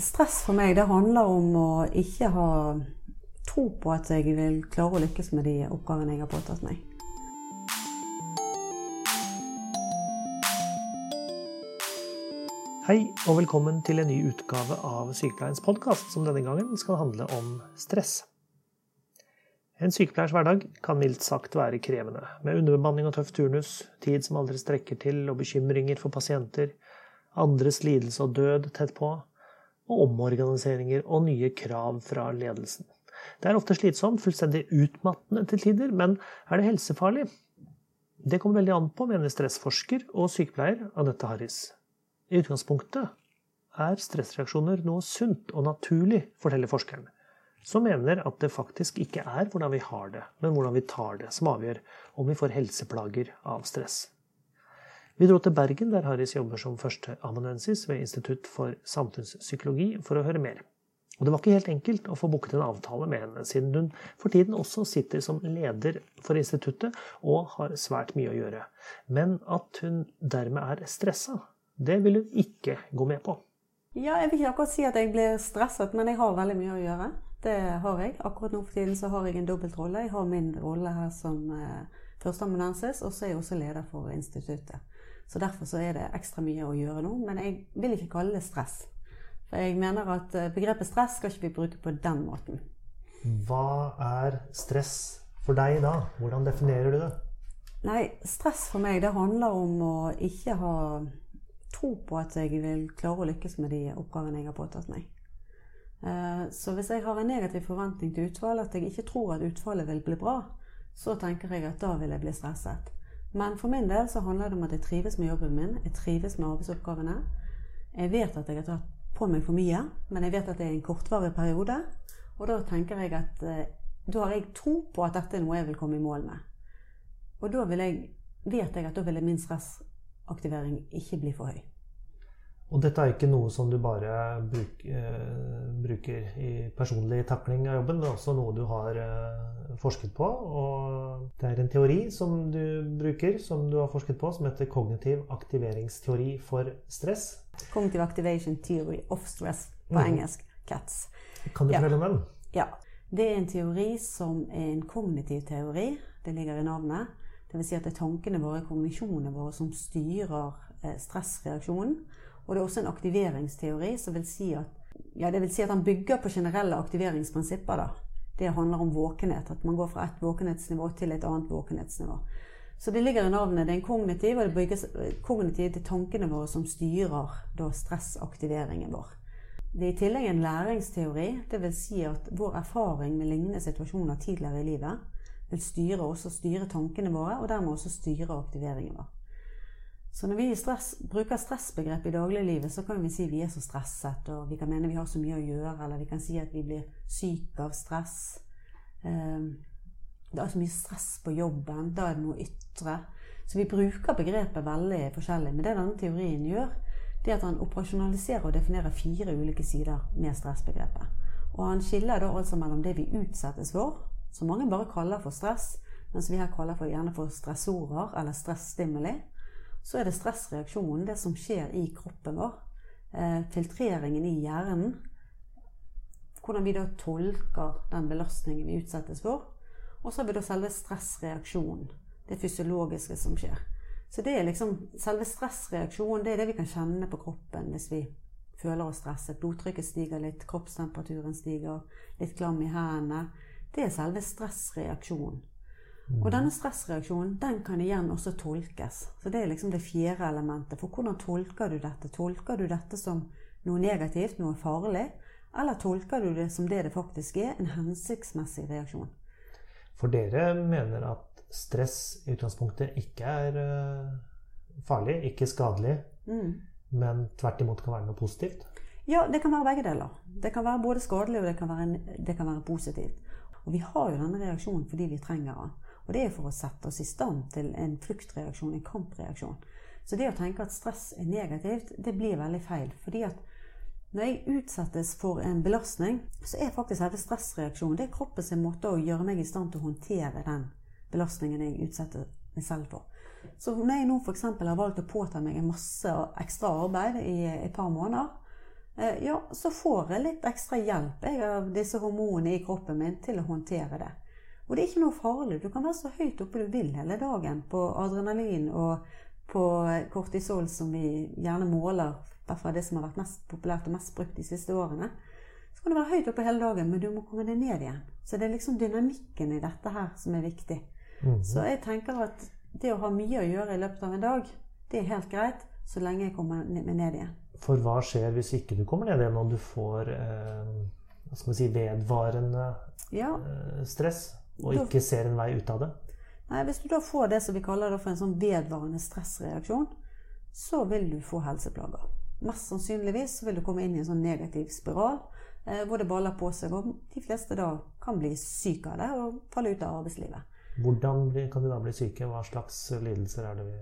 stress for meg det handler om å ikke ha tro på at jeg vil klare å lykkes med de oppgavene jeg har påtatt meg. Hei og velkommen til en ny utgave av Sykepleiens podkast, som denne gangen skal handle om stress. En sykepleiers hverdag kan mildt sagt være krevende, med underbemanning og tøff turnus, tid som aldri strekker til og bekymringer for pasienter, andres lidelse og død tett på, og omorganiseringer og nye krav fra ledelsen. Det er ofte slitsomt, fullstendig utmattende til tider, men er det helsefarlig? Det kommer veldig an på, mener stressforsker og sykepleier Anette Harris. I utgangspunktet er stressreaksjoner noe sunt og naturlig, forteller forskeren, som mener at det faktisk ikke er hvordan vi har det, men hvordan vi tar det, som avgjør om vi får helseplager av stress. Vi dro til Bergen, der Harris jobber som førsteamanuensis ved Institutt for samfunnspsykologi, for å høre mer. Og det var ikke helt enkelt å få booket en avtale med henne, siden hun for tiden også sitter som leder for instituttet og har svært mye å gjøre. Men at hun dermed er stressa, det vil hun ikke gå med på. Ja, jeg vil ikke akkurat si at jeg blir stresset, men jeg har veldig mye å gjøre. Det har jeg. Akkurat nå for tiden så har jeg en dobbeltrolle. Jeg har min rolle her som eh, førsteamanuensis, og så er jeg også leder for instituttet. Så derfor så er det ekstra mye å gjøre nå. Men jeg vil ikke kalle det stress. For jeg mener at eh, begrepet stress skal ikke vi bruke på den måten. Hva er stress for deg da? Hvordan definerer du det? Nei, stress for meg det handler om å ikke ha tro på at jeg vil klare å lykkes med de oppgavene jeg har påtatt meg. Eh, så hvis jeg har en negativ forventning til utfall, at jeg ikke tror at utfallet vil bli bra, så tenker jeg at da vil jeg bli stresset. Men for min del så handler det om at jeg trives med jobben min, jeg trives med arbeidsoppgavene. Jeg vet at jeg har tatt på meg for mye, men jeg vet at det er en kortvarig periode. Og da tenker jeg at eh, da har jeg tro på at dette er noe jeg vil komme i mål med. Og da vil jeg, vet jeg at da vil min stressaktivering ikke bli for høy. Og dette er ikke noe som du bare bruk, eh, bruker i personlig takling av jobben, det er også noe du har eh, forsket på. Og det er en teori som du bruker, som du har forsket på, som heter kognitiv aktiveringsteori for stress. Cognitive Activation Theory of Stress på mm. engelsk. CATS. Kan du Ja. fortelle om den? Ja. Det er en teori som er en kognitiv teori. Det ligger i navnet. Dvs. Si at det er tankene våre, kognisjonene våre, som styrer eh, stressreaksjonen. Og det er også en aktiveringsteori som vil si at ja, det vil si at han bygger på generelle aktiveringsprinsipper. da. Det handler om våkenhet. At man går fra et våkenhetsnivå til et annet våkenhetsnivå. Så det ligger i navnet. Det er en kognitiv, og det bygges kognitiv til tankene våre som styrer da stressaktiveringen vår. Det er i tillegg en læringsteori. Vil si at vår erfaring med lignende situasjoner tidligere i livet vil styre også styre tankene våre, og dermed også styre aktiveringen vår. Så når vi stress, bruker stressbegrep i dagliglivet, så kan vi si vi er så stresset, og vi kan mene vi har så mye å gjøre, eller vi kan si at vi blir syke av stress. Eh, Det er så mye stress på jobben, da er det noe ytre. Så vi bruker begrepet veldig forskjellig. Men det denne teorien gjør, det er at han operasjonaliserer og definerer fire ulike sider med stressbegrepet. Og han skiller da altså mellom det vi utsettes for, som mange bare kaller for stress, mens vi her kaller for gjerne for stressorer eller stressstimuli. Så er det stressreaksjonen, det som skjer i kroppen vår. Eh, filtreringen i hjernen. Hvordan vi da tolker den belastningen vi utsettes for. Og så har vi da selve stressreaksjonen. Det fysiologiske som skjer. Så det er liksom selve stressreaksjonen, det er det vi kan kjenne på kroppen hvis vi føler oss stresset. Blodtrykket stiger litt, kroppstemperaturen stiger, litt klam i hendene. Det er selve stressreaksjonen. Og denne stressreaksjonen den kan igjen også tolkes. Så Det er liksom det fjerde elementet. For hvordan tolker du dette? Tolker du dette som noe negativt, noe farlig? Eller tolker du det som det det faktisk er, en hensiktsmessig reaksjon? For dere mener at stress i utgangspunktet ikke er eh, farlig, ikke skadelig, Mm. men tvert imot kan være noe positivt? Ja, det kan være begge deler. Det kan være både skadelig og det kan være, det kan være positivt. Og vi har jo denne reaksjonen fordi vi trenger den. Og det er for å sette oss i stand til en fluktreaksjon, en kampreaksjon. Så det å tenke at stress er negativt, det blir veldig feil. Fordi at når jeg utsettes for en belastning, så er faktisk hele stressreaksjonen det er kroppens måte å gjøre meg i stand til å håndtere den belastningen jeg utsetter meg selv for. Så når jeg nå f.eks. har valgt å påta meg en masse ekstra arbeid i et par måneder, eh, ja, så får jeg litt ekstra hjelp jeg, av disse hormonene i kroppen min til å håndtere det. Og det er ikke noe farlig. Du kan være så høyt oppe du vil hele dagen på adrenalin og på kortisol, som vi gjerne måler, derfor det som har vært mest populært og mest brukt de siste årene. Så kan du være høyt oppe hele dagen, men du må komme deg ned igjen. Så det er liksom dynamikken i dette her som er viktig. Mhm. Så jeg tenker at det å ha mye å gjøre i løpet av en dag, det er helt greit så lenge jeg kommer meg ned igjen. For hva skjer hvis ikke du kommer ned igjen og du får eh, si, vedvarende Ja, eh, stress, og ikke ser en vei ut av det? Nei, Hvis du da får det som vi kaller det for en sånn vedvarende stressreaksjon, så vil du få helseplager. Mest sannsynligvis vil du komme inn i en sånn negativ spiral eh, hvor det baller på seg, og de fleste da kan bli syke av det og falle ut av arbeidslivet. Hvordan kan de da bli syke? Hva slags lidelser er det vi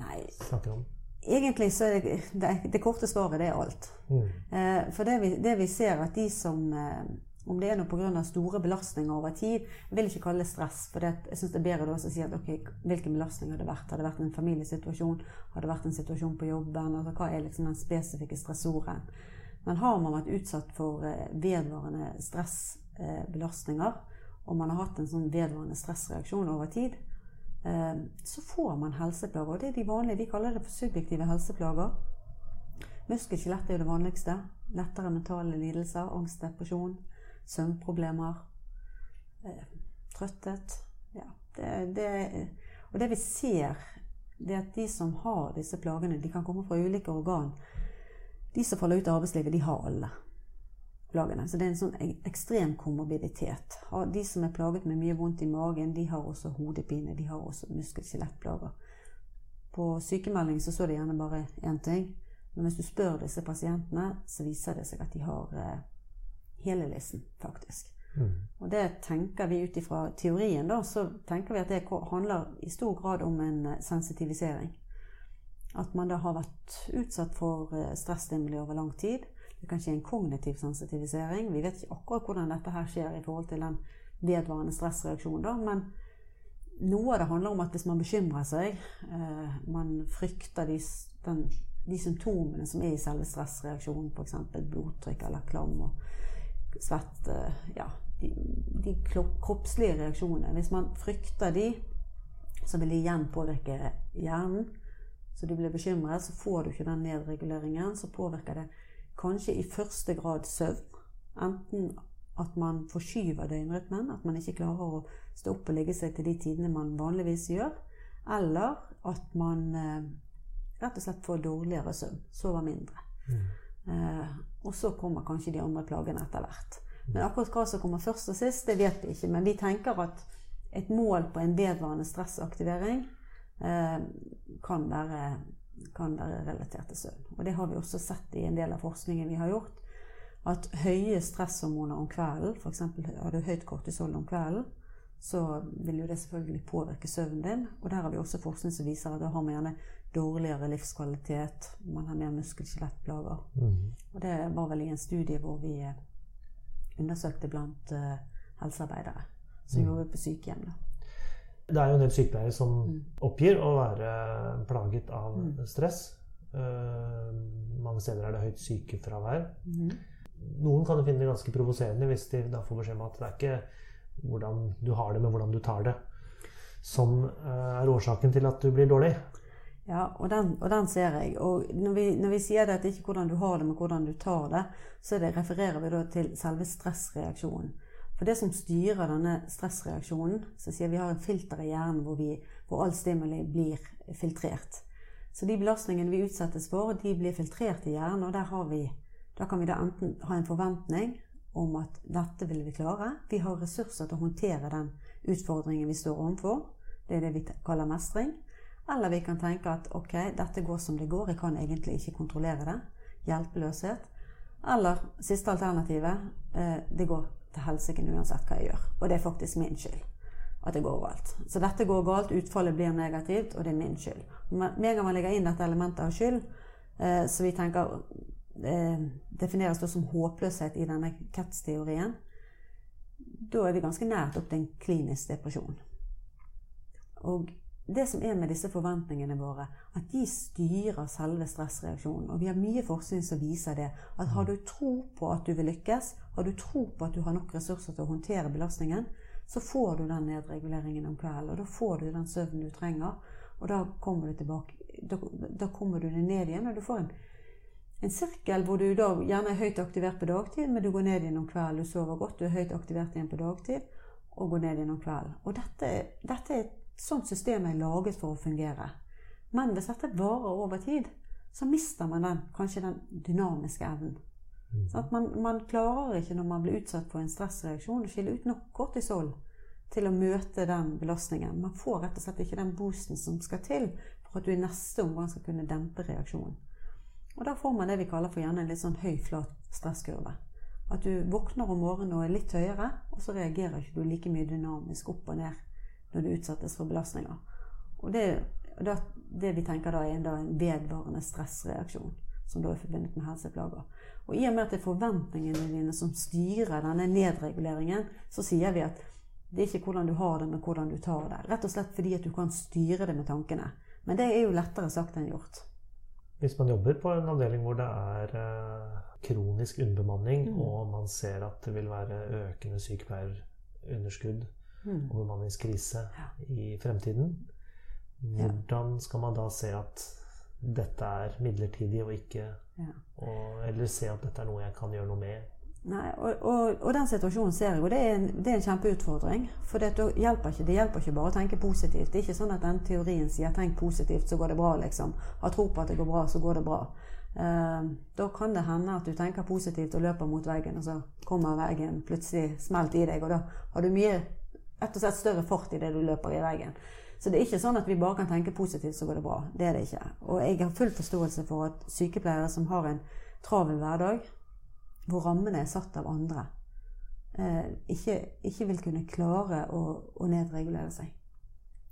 Nei, snakker om? egentlig så er det, det, det korte svaret det er alt. Mm. Eh, For det vi, det vi ser at de som eh, Om det er noe pga. store belastninger over tid Jeg vil ikke kalle det stress, for det, jeg synes det er bedre å si at ok, hvilken belastning har det vært? Har det vært en familiesituasjon? Har det vært en situasjon på jobben? Altså, hva er liksom den spesifikke stressoren? Men har man vært utsatt for eh, vedvarende stressbelastninger, og man har hatt en sånn vedvarende stressreaksjon over tid, eh, så får man helseplager. Og det er de vanlige. Vi kaller det for subjektive helseplager. Muskel-skjelett er jo det vanligste. Lettere mentale lidelser. Angst, depresjon, søvnproblemer. Eh, trøtthet. Ja, det, det, og det vi ser, det er at de som har disse plagene, de kan komme fra ulike organ. De som faller ut av arbeidslivet, de har alle plagene. Så det er en sånn ekstrem komorbiditet. De som er plaget med mye vondt i magen, de har også hodepine. De har også muskel-skjelettplager. På sykemelding så så det gjerne bare én ting. Men hvis du spør disse pasientene, så viser det seg at de har eh, hele listen, faktisk. Mm. Og det tenker vi ut ifra teorien, da, så tenker vi at det handler i stor grad om en eh, sensitivisering. At man da har vært utsatt for eh, stressstimuli over lang tid. Det kan skje en kognitiv sensitivisering. Vi vet ikke akkurat hvordan dette her skjer i forhold til den vedvarende stressreaksjonen, da, men noe av det handler om at hvis man bekymrer seg, eh, man frykter de, den, de symptomene som er i selve stressreaksjonen, f.eks. blodtrykk eller klam og svett eh, Ja, de, de kroppslige reaksjonene. Hvis man frykter de, så vil de igjen påvirke hjernen. Så du blir bekymret, så får du ikke den nedreguleringen. Så påvirker det kanskje i første grad søvn. Enten at man forskyver døgnrytmen, at man ikke klarer å stå opp og legge seg til de tidene man vanligvis gjør. Eller at man eh, rett og slett får dårligere søvn. Sover mindre. Eh, og så kommer kanskje de andre plagene etter hvert. Men akkurat hva som kommer først og sist, det vet vi ikke. Men vi tenker at et mål på en vedvarende stressaktivering eh, kan, være, kan være relatert til søvn. Og det har vi også sett i en del av forskningen vi har gjort. At høye stresshormoner om kvelden, f.eks. har du høyt kortisol om kvelden, så vil jo det selvfølgelig påvirke søvnen din. Og der har vi også forskning som viser at da har man gjerne dårligere livskvalitet, man har mer muskel-skjelettplager. Mm. Og det var vel i en studie hvor vi eh, undersøkte blant uh, helsearbeidere som Mm. jobber på sykehjem. Da. Det er jo en del sykepleiere som Mm. oppgir å være plaget av Mm. stress. Uh, mange steder er det høyt sykefravær. Mhm. Noen kan jo finne det ganske provoserende hvis de da får beskjed om at det er ikke hvordan du har det, men hvordan du tar det, som eh, er årsaken til at du blir dårlig. Ja, og den, og den ser jeg. Og når vi, når vi sier det at det ikke er hvordan du har det, men hvordan du tar det, så det refererer vi da til selve stressreaksjonen. For det som styrer denne stressreaksjonen, så sier vi har en filter i hjernen hvor, vi, hvor all stimuli blir filtrert. Så de belastningene vi utsettes for, de blir filtrert i hjernen, og der har vi, da kan vi da enten ha en forventning om at dette vil vi klare. Vi har ressurser til å håndtere den utfordringen vi står overfor. Det er det vi kaller mestring. Eller vi kan tenke at ok, dette går som det går, jeg kan egentlig ikke kontrollere det. Hjelpeløshet. Eller siste alternativet, eh, det går til helsike uansett hva jeg gjør. Og det er faktisk min skyld at det går galt. Så dette går galt, utfallet blir negativt, og det er min skyld. Med en gang man legger inn dette elementet av skyld, eh, så vi tenker defineres da som håpløshet i denne CATS-teorien, da er vi ganske nært opp til en klinisk depresjon. Og det som er med disse forventningene våre, at de styrer selve stressreaksjonen. Og vi har mye forskning som viser det. At har du tro på at du vil lykkes, har du tro på at du har nok ressurser til å håndtere belastningen, så får du den nedreguleringen om kvelden. Og da får du den søvnen du trenger. Og da kommer du tilbake Da, da kommer du ned igjen, og du får en, en sirkel hvor du da gjerne er høyt aktivert på dagtid, men du går ned igjen om kvelden. Du sover godt, du er høyt aktivert igjen på dagtid, og går ned igjen om kvelden. Og dette, dette er et sånt system er laget for å fungere. Men hvis dette varer over tid, så mister man den, kanskje den dynamiske evnen. Mm. Sånn man, man, klarer ikke når man blir utsatt for en stressreaksjon, å skille ut nok kortisol til å møte den belastningen. Man får rett og slett ikke den boosten som skal til for at du i neste omgang skal kunne dempe reaksjonen. Og da får man det vi kaller for gjerne en litt sånn høy, flat stresskurve. At du våkner om morgenen og er litt høyere, og så reagerer ikke du like mye dynamisk opp og ned når du utsettes for belastninger. Og det, det, det vi tenker da, er da en vedvarende stressreaksjon, som da er forbundet med helseplager. Og i og med at det er forventningene dine som styrer denne nedreguleringen, så sier vi at det er ikke hvordan du har det, men hvordan du tar det. Rett og slett fordi at du kan styre det med tankene. Men det er jo lettere sagt enn gjort. Hvis man jobber på en avdeling hvor det er eh, kronisk underbemanning, mm. og man ser at det vil være økende sykepleierunderskudd, mm. og bemanningskrise i fremtiden. Hvordan skal man da se at dette er midlertidig og ikke og, Eller se at dette er noe jeg kan gjøre noe med? Nei, og, og, og den situasjonen ser jeg, og det er en, det er en kjempeutfordring. For det hjelper, ikke, det hjelper ikke bare å tenke positivt. Det er ikke sånn at den teorien sier 'tenk positivt, så går det bra', liksom. Ha tro på at det går bra, så går det bra. Eh, da kan det hende at du tenker positivt og løper mot veggen, og så kommer veggen plutselig smelt i deg, og da har du mye rett og slett større fart i det du løper i veggen. Så det er ikke sånn at vi bare kan tenke positivt, så går det bra. Det er det ikke. Og jeg har full forståelse for at sykepleiere som har en travel hverdag, hvor rammene er satt av andre, eh, ikke, ikke, vil kunne klare å, å nedregulere seg.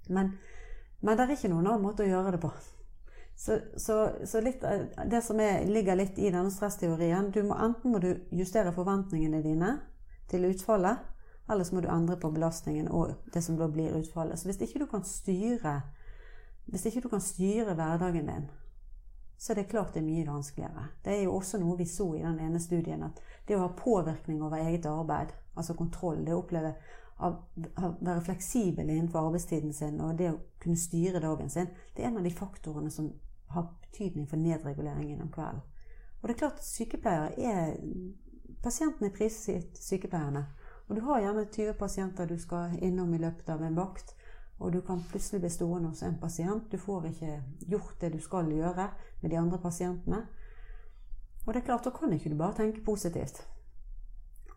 Men, men, det er ikke noen annen måte å gjøre det på. Så, så, så litt, det som er, ligger litt i denne stressteorien du må, Enten må du justere forventningene dine til utfallet, eller så må du endre på belastningen og det som da blir utfallet. Så hvis ikke du kan styre, hvis ikke du kan styre hverdagen din, så det er klart det er mye vanskeligere. Det er jo også noe vi så i den ene studien, at det å ha påvirkning over eget arbeid, altså kontroll, det å oppleve å være fleksibel innenfor arbeidstiden sin og det å kunne styre dagen sin, det er en av de faktorene som har betydning for nedreguleringen om kvelden. Og det er klart sykepleiere er Pasientene er prisgitt sykepleierne. Og du har gjerne 20 pasienter du skal innom i løpet av en vakt. Og du kan plutselig bli stående hos en pasient. Du får ikke gjort det du skal gjøre med de andre pasientene. Og det er klart, da kan ikke du bare tenke positivt.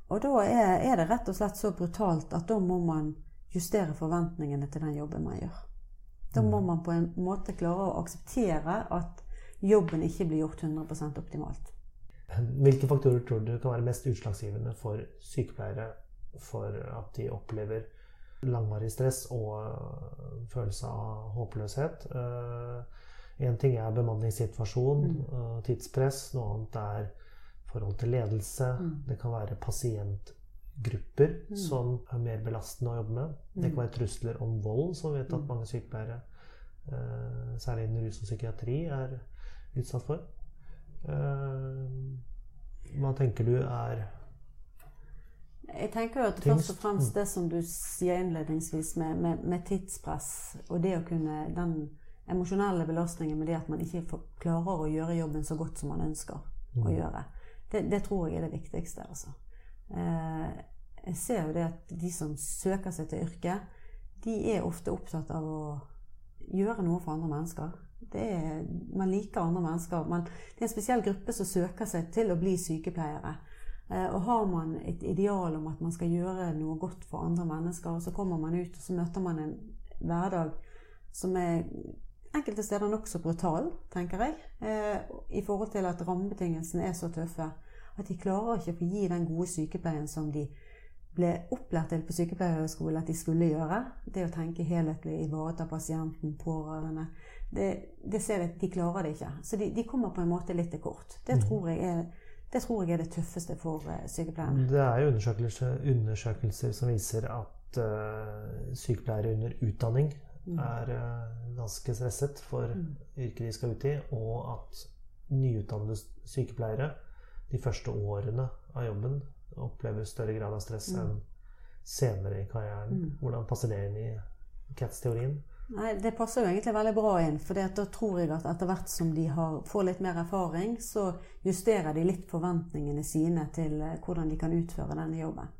Og da er, er det rett og slett så brutalt at da må man justere forventningene til den jobben man gjør. Da må mm. man på en måte klare å akseptere at jobben ikke blir gjort 100% optimalt. Hvilke faktorer tror du kan være mest utslagsgivende for sykepleiere for at de opplever langvarig stress og øh, følelse av håpløshet. Én øh, ting er bemanningssituasjon, mm. Øh, tidspress. Noe annet er forhold til ledelse. Mm. Det kan være pasientgrupper mm. som er mer belastende å jobbe med. Det kan være trusler om vold, som vi vet at mange sykepleiere, særlig innen rus og psykiatri, er utsatt for. Hva tenker du er jeg tenker jo at først og fremst det som du sier innledningsvis med, med, med tidspress, og det å kunne den emosjonelle belastningen med det at man ikke får, klarer å gjøre jobben så godt som man ønsker mm. å gjøre, det, det, tror jeg er det viktigste. Altså. Eh, jeg ser jo det at de som søker seg til yrket, de er ofte opptatt av å gjøre noe for andre mennesker. Er, man liker andre mennesker. Man, det er en spesiell gruppe som søker seg til å bli sykepleiere. Eh, og har man et ideal om at man skal gjøre noe godt for andre mennesker, og så kommer man ut og så møter man en hverdag som er enkelte steder nokså brutal, tenker jeg, eh, i forhold til at rammebetingelsene er så tøffe at de klarer ikke å få gi den gode sykepleien som de ble opplært til på sykepleierhøgskolen at de skulle gjøre. Det å tenke helhetlig, ivareta pasienten, pårørende. Det, det ser jeg, De klarer det ikke. Så de, de, kommer på en måte litt til kort. Det mm. tror jeg er det tror jeg er det tøffeste for uh, sykepleierne. Det er undersøkelser, undersøkelser som viser at uh, sykepleiere under utdanning mm. er uh, ganske stresset for mm. yrket de skal ut i, og at nyutdannede sykepleiere de første årene av jobben opplever større grad av stress mm. enn senere i karrieren. Mm. Hvordan passer det inn i Cats-teorien? Nei, Det passer jo egentlig veldig bra inn. For da tror jeg at etter hvert som de har, får litt mer erfaring, så justerer de litt forventningene sine til eh, hvordan de kan utføre denne jobben.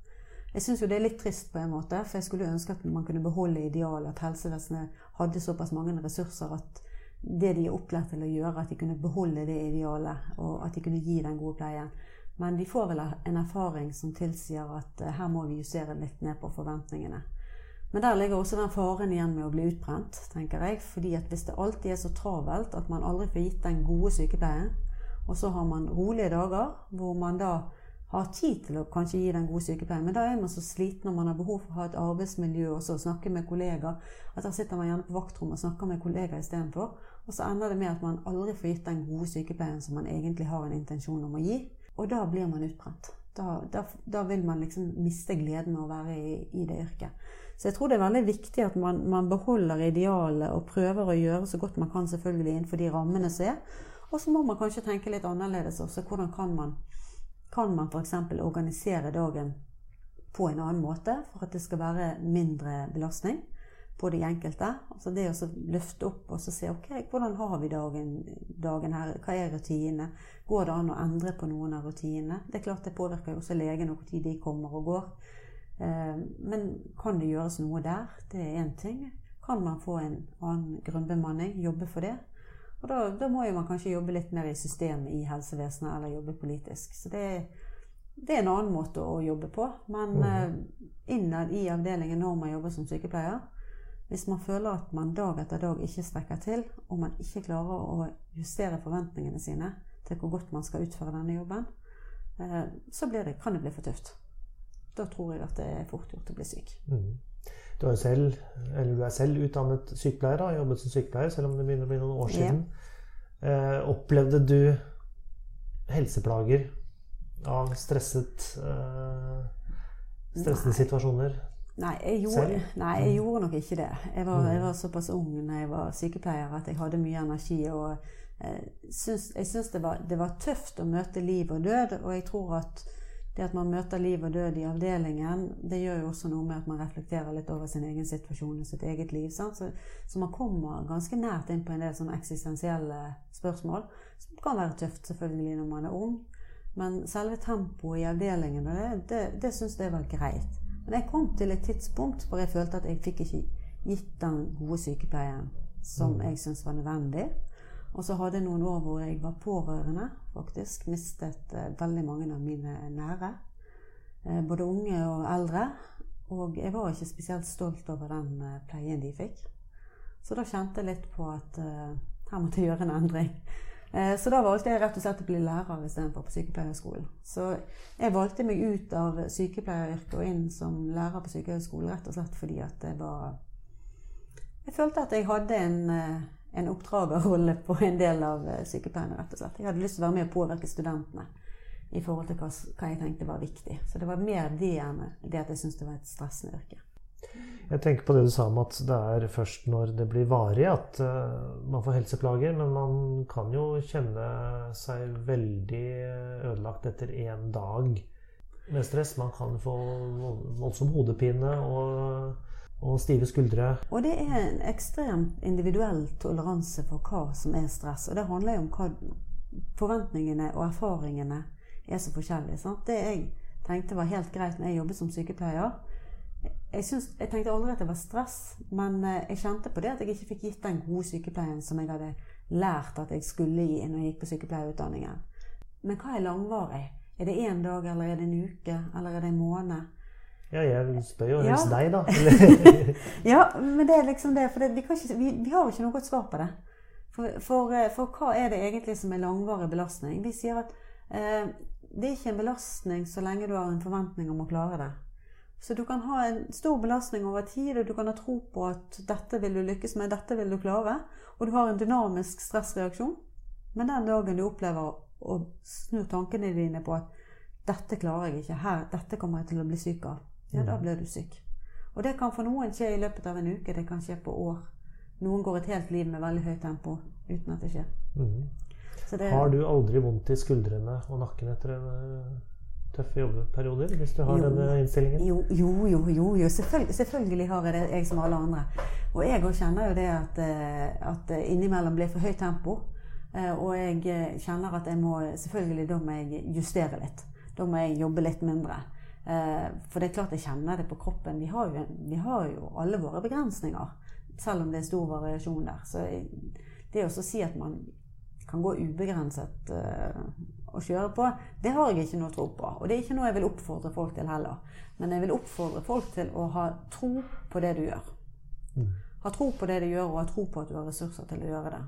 Jeg syns jo det er litt trist på en måte, for jeg skulle ønske at man kunne beholde idealet. At helsevesenet hadde såpass mange ressurser at det de er opplært til å gjøre, at de kunne beholde det idealet, og at de kunne gi den gode pleien. Men de får vel en erfaring som tilsier at eh, her må vi justere litt ned på forventningene. Men der ligger også den faren igjen med å bli utbrent, tenker jeg. fordi at hvis det alltid er så travelt at man aldri får gitt den gode sykepleien, og så har man rolige dager hvor man da har tid til å kanskje gi den gode sykepleien, men da er man så sliten og man har behov for å ha et arbeidsmiljø og så snakke med kollegaer, at da sitter man gjerne på vaktrommet og snakker med kollegaer istedenfor. Og så ender det med at man aldri får gitt den gode sykepleien som man egentlig har en intensjon om å gi. Og da blir man utbrent. Da, da, da vil man liksom miste gleden med å være i, i, det yrket. Så jeg tror det er veldig viktig at man, man beholder idealet og prøver å gjøre så godt man kan selvfølgelig innenfor de rammene som er. Og så må man kanskje tenke litt annerledes også. Hvordan kan man, kan man f.eks. organisere dagen på en annen måte for at det skal være mindre belastning? På de enkelte. Altså det å løfte opp og se ok, hvordan har vi dagen, dagen, her, hva er rutinene? Går det an å endre på noen av rutinene? Det er klart det påvirker jo også legen og når de kommer og går. Eh, men kan det gjøres noe der? Det er én ting. Kan man få en annen grunnbemanning? Jobbe for det? Og da, da, må jo man kanskje jobbe litt mer i systemet i helsevesenet, eller jobbe politisk. Så det, det er en annen måte å jobbe på. Men mm. innad i avdelingen når man jobber som sykepleier, hvis man føler at man dag etter dag ikke strekker til, og man ikke klarer å justere forventningene sine til hvor godt man skal utføre denne jobben, eh, så det, kan det bli for tøft. Da tror jeg at det er fort gjort å bli syk. Mm. Du, er selv, du, er selv, utdannet sykepleier, har jobbet som sykepleier, selv om det begynner å bli noen år siden. Ja. Eh, opplevde du helseplager av stresset, eh, stressende Nei. situasjoner? Nei jeg, gjorde, nei, jeg gjorde, nok ikke det. Jeg var, jeg var, såpass ung når jeg var sykepleier at jeg hadde mye energi. Og eh, syns, jeg syns det, det, var tøft å møte liv og død. Og jeg tror at det at man møter liv og død i avdelingen, det gjør jo også noe med at man reflekterer litt over sin egen situasjon og sitt eget liv. Så, så, man kommer ganske nært inn på en del sånne eksistensielle spørsmål, som kan være tøft selvfølgelig når man er ung. Men selve tempoet i avdelingen, det, det, det syns jeg var greit. Men jeg kom til et tidspunkt hvor jeg følte at jeg fikk ikke gitt den gode sykepleien som mm. jeg syntes var nødvendig. Og så hadde jeg noen år hvor jeg var pårørende, faktisk. Mistet eh, veldig mange av mine nære. Eh, både unge og eldre. Og jeg var ikke spesielt stolt over den eh, pleien de fikk. Så da kjente jeg litt på at eh, her måtte jeg gjøre en endring. Eh, så da valgte jeg rett og slett å bli lærer istedenfor på sykepleierskolen. Så jeg valgte meg ut av sykepleieryrket og inn som lærer på sykehusskolen rett og slett fordi at det var Jeg følte at jeg hadde en, eh, en oppdragerrolle på en del av eh, sykepleierne, rett og slett. Jeg hadde lyst til å være med og påvirke studentene i forhold til hva, hva jeg tenkte var viktig. Så det var mer det enn det at jeg syntes det var et stressende yrke. Jeg tenker på det du sa om at det er først når det blir varig at uh, man får helseplager. Men man kan jo kjenne seg veldig ødelagt etter én dag med stress. Man kan få voldsom hodepine og, og stive skuldre. Og det er en ekstremt individuell toleranse for hva som er stress. Og det handler jo om hva forventningene og erfaringene er så forskjellige. Sant? Det jeg tenkte var helt greit når jeg jobbet som sykepleier, jeg, synes, jeg, tenkte aldri at det var stress, men eh, jeg kjente på det at jeg ikke fikk gitt den gode sykepleien som jeg hadde lært at jeg skulle gi når jeg gikk på sykepleierutdanningen. Men hva er langvarig? Er det én dag, eller er det en uke, eller er det en måned? Ja, jeg spør jo helst ja. deg, da. ja, men det er liksom det. For det, vi, ikke, vi, vi, har jo ikke noe godt svar på det. For, for, eh, for, hva er det egentlig som er langvarig belastning? Vi sier at eh, det er ikke en belastning så lenge du har en forventning om å klare det. Så du kan ha en stor belastning over tid, og du kan ha tro på at dette vil du lykkes med, dette vil du klare. Og du har en dynamisk stressreaksjon. Men den dagen du opplever å snu tankene dine på at 'dette klarer jeg ikke', her, 'dette kommer jeg til å bli syk av', ja, da mm. blir du syk. Og det kan for noen skje i løpet av en uke, det kan skje på år. Noen går et helt liv med veldig høyt tempo uten at det skjer. Mm. Så det, Har du aldri vondt i skuldrene og nakken etter en eh, tøffe jobbeperioder? Hvis du har Jo. denne innstillingen? Jo, jo, jo, jo, jo. Selvfølgelig, selvfølgelig har jeg det, jeg som alle andre. Og jeg òg kjenner jo det at, eh, at innimellom blir for høyt tempo. Eh, Og jeg eh, kjenner at jeg må Selvfølgelig, da må jeg justere litt. Da må jeg jobbe litt mindre. Eh, For det er klart jeg kjenner det på kroppen. Vi har jo, vi har jo alle våre begrensninger. Selv om det er stor variasjon der. Så det å si at man kan gå ubegrenset og kjøre på, det har jeg ikke noe tro på. Og det er ikke noe jeg vil oppfordre folk til heller. Men jeg vil oppfordre folk til å ha tro på det du gjør. Mm. Ha tro på det du gjør, og ha tro på at du har ressurser til å gjøre det.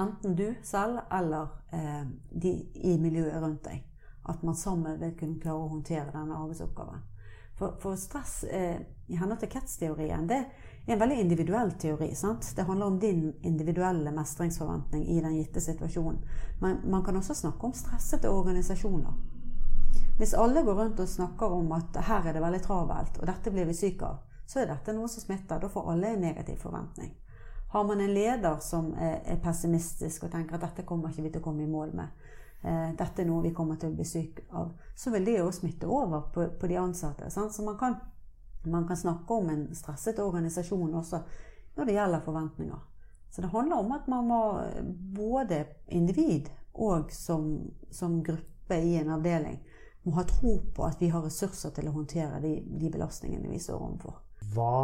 Enten du selv eller eh, de i miljøet rundt deg. At man sammen vil kunne klare å håndtere denne arbeidsoppgaven. For, for stress eh, i henhold til Ketz-teorien, det er en veldig individuell teori. sant? Det handler om din individuelle mestringsforventning i den gitte situasjonen. Men man kan også snakke om stressete organisasjoner. Hvis alle går rundt og snakker om at her er det veldig travelt, og dette blir vi syke av, så er dette noe som smitter. Da får alle en negativ forventning. Har man en leder som er, pessimistisk og tenker at dette kommer ikke vi til å komme i mål med, eh, dette er noe vi kommer til å bli syke av, så vil det jo smitte over på, på de ansatte. Sant? Så man kan, man kan snakke om en stresset organisasjon også når det gjelder forventninger. Så det handler om at man må eh, både individ og som, som gruppe i en avdeling må ha tro på at vi har ressurser til å håndtere de, de belastningene vi står overfor. Hva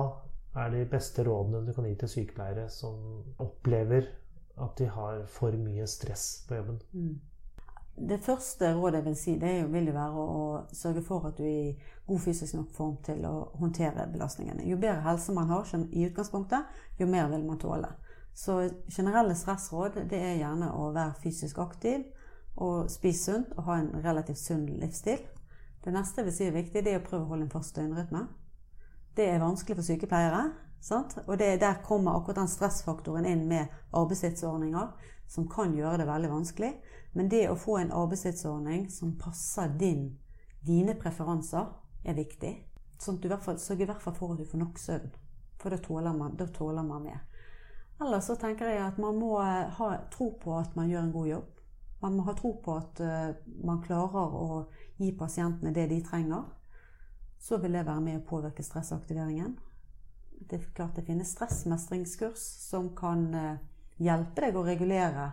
er de beste rådene du kan gi til sykepleiere som opplever at de har for mye stress på jobben? Det første rådet jeg vil si, det vil jo være å sørge for at du er i god fysisk nok form til å håndtere belastningene. Jo bedre helse man har i utgangspunktet, jo mer vil man tåle. Så generelle stressråd det er gjerne å være fysisk aktiv og spise sunt og ha en relativt sunn livsstil. Det neste jeg vil si er viktig, det er å prøve å holde en fast døgnrytme. Det er vanskelig for sykepleiere. Sant? Og det, der kommer akkurat den stressfaktoren inn med arbeidstidsordninger, som kan gjøre det veldig vanskelig. Men det å få en arbeidstidsordning som passer din, dine preferanser, er viktig. Sånn at du i hvert fall, sørg i hvert fall for at du får nok søvn. For da tåler man, da tåler man mer. Ellers så tenker jeg at man må eh, ha tro på at man gjør en god jobb. Man må ha tro på at eh, man klarer å gi pasientene det de trenger. Så vil det være med å påvirke stressaktiveringen. Det er klart det finnes stressmestringskurs som kan eh, hjelpe deg å regulere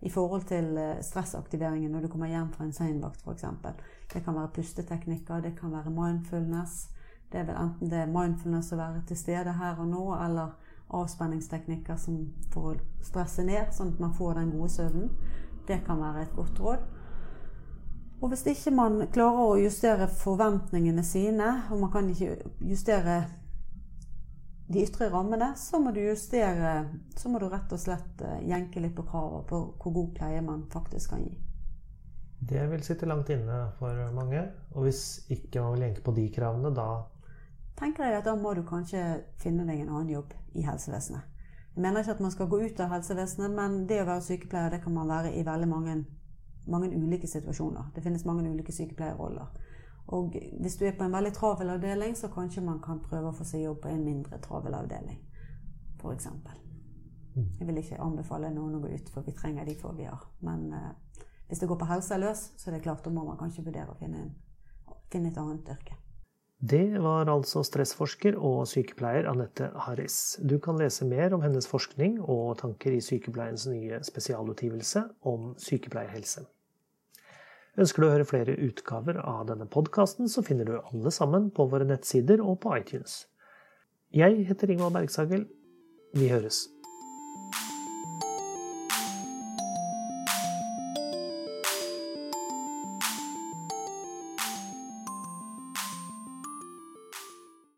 i forhold til eh, stressaktiveringen når du kommer hjem fra en seinvakt f.eks. Det kan være pusteteknikker, det kan være mindfulness. Det er vel enten det er mindfulness å være til stede her og nå, eller avspenningsteknikker for å stresse ned, sånn at man får den gode søvnen. Det kan være et godt råd. Og hvis ikke man klarer å justere forventningene sine, og man kan ikke justere de ytre rammene, så må du justere Så må du rett og slett eh, jenke litt på kravene på hvor god pleie man faktisk kan gi. Det vil sitte langt inne for mange. Og hvis ikke man vil jenke på de kravene, da tenker jeg at da må du kanskje finne deg en annen jobb i helsevesenet. Jeg mener ikke at man skal gå ut av helsevesenet, men det å være sykepleier det kan man være i veldig mange, mange ulike situasjoner. Det finnes mange ulike sykepleierroller. Og hvis du er på en veldig travel avdeling, så kanskje man kan prøve å få seg jobb på en mindre travel avdeling, f.eks. Jeg vil ikke anbefale noen å gå ut, for vi trenger de få vi har. Men eh, hvis det går på helsa løs, så er det klart da må man kanskje vurdere å finne, en, finne et annet yrke. Det var altså stressforsker og sykepleier Anette Harris. Du kan lese mer om hennes forskning og tanker i sykepleiens nye spesialutgivelse om sykepleierhelse. Ønsker du å høre flere utgaver av denne podkasten, så finner du alle sammen på våre nettsider og på iTunes. Jeg heter Ingvald Bergsagel. Vi høres.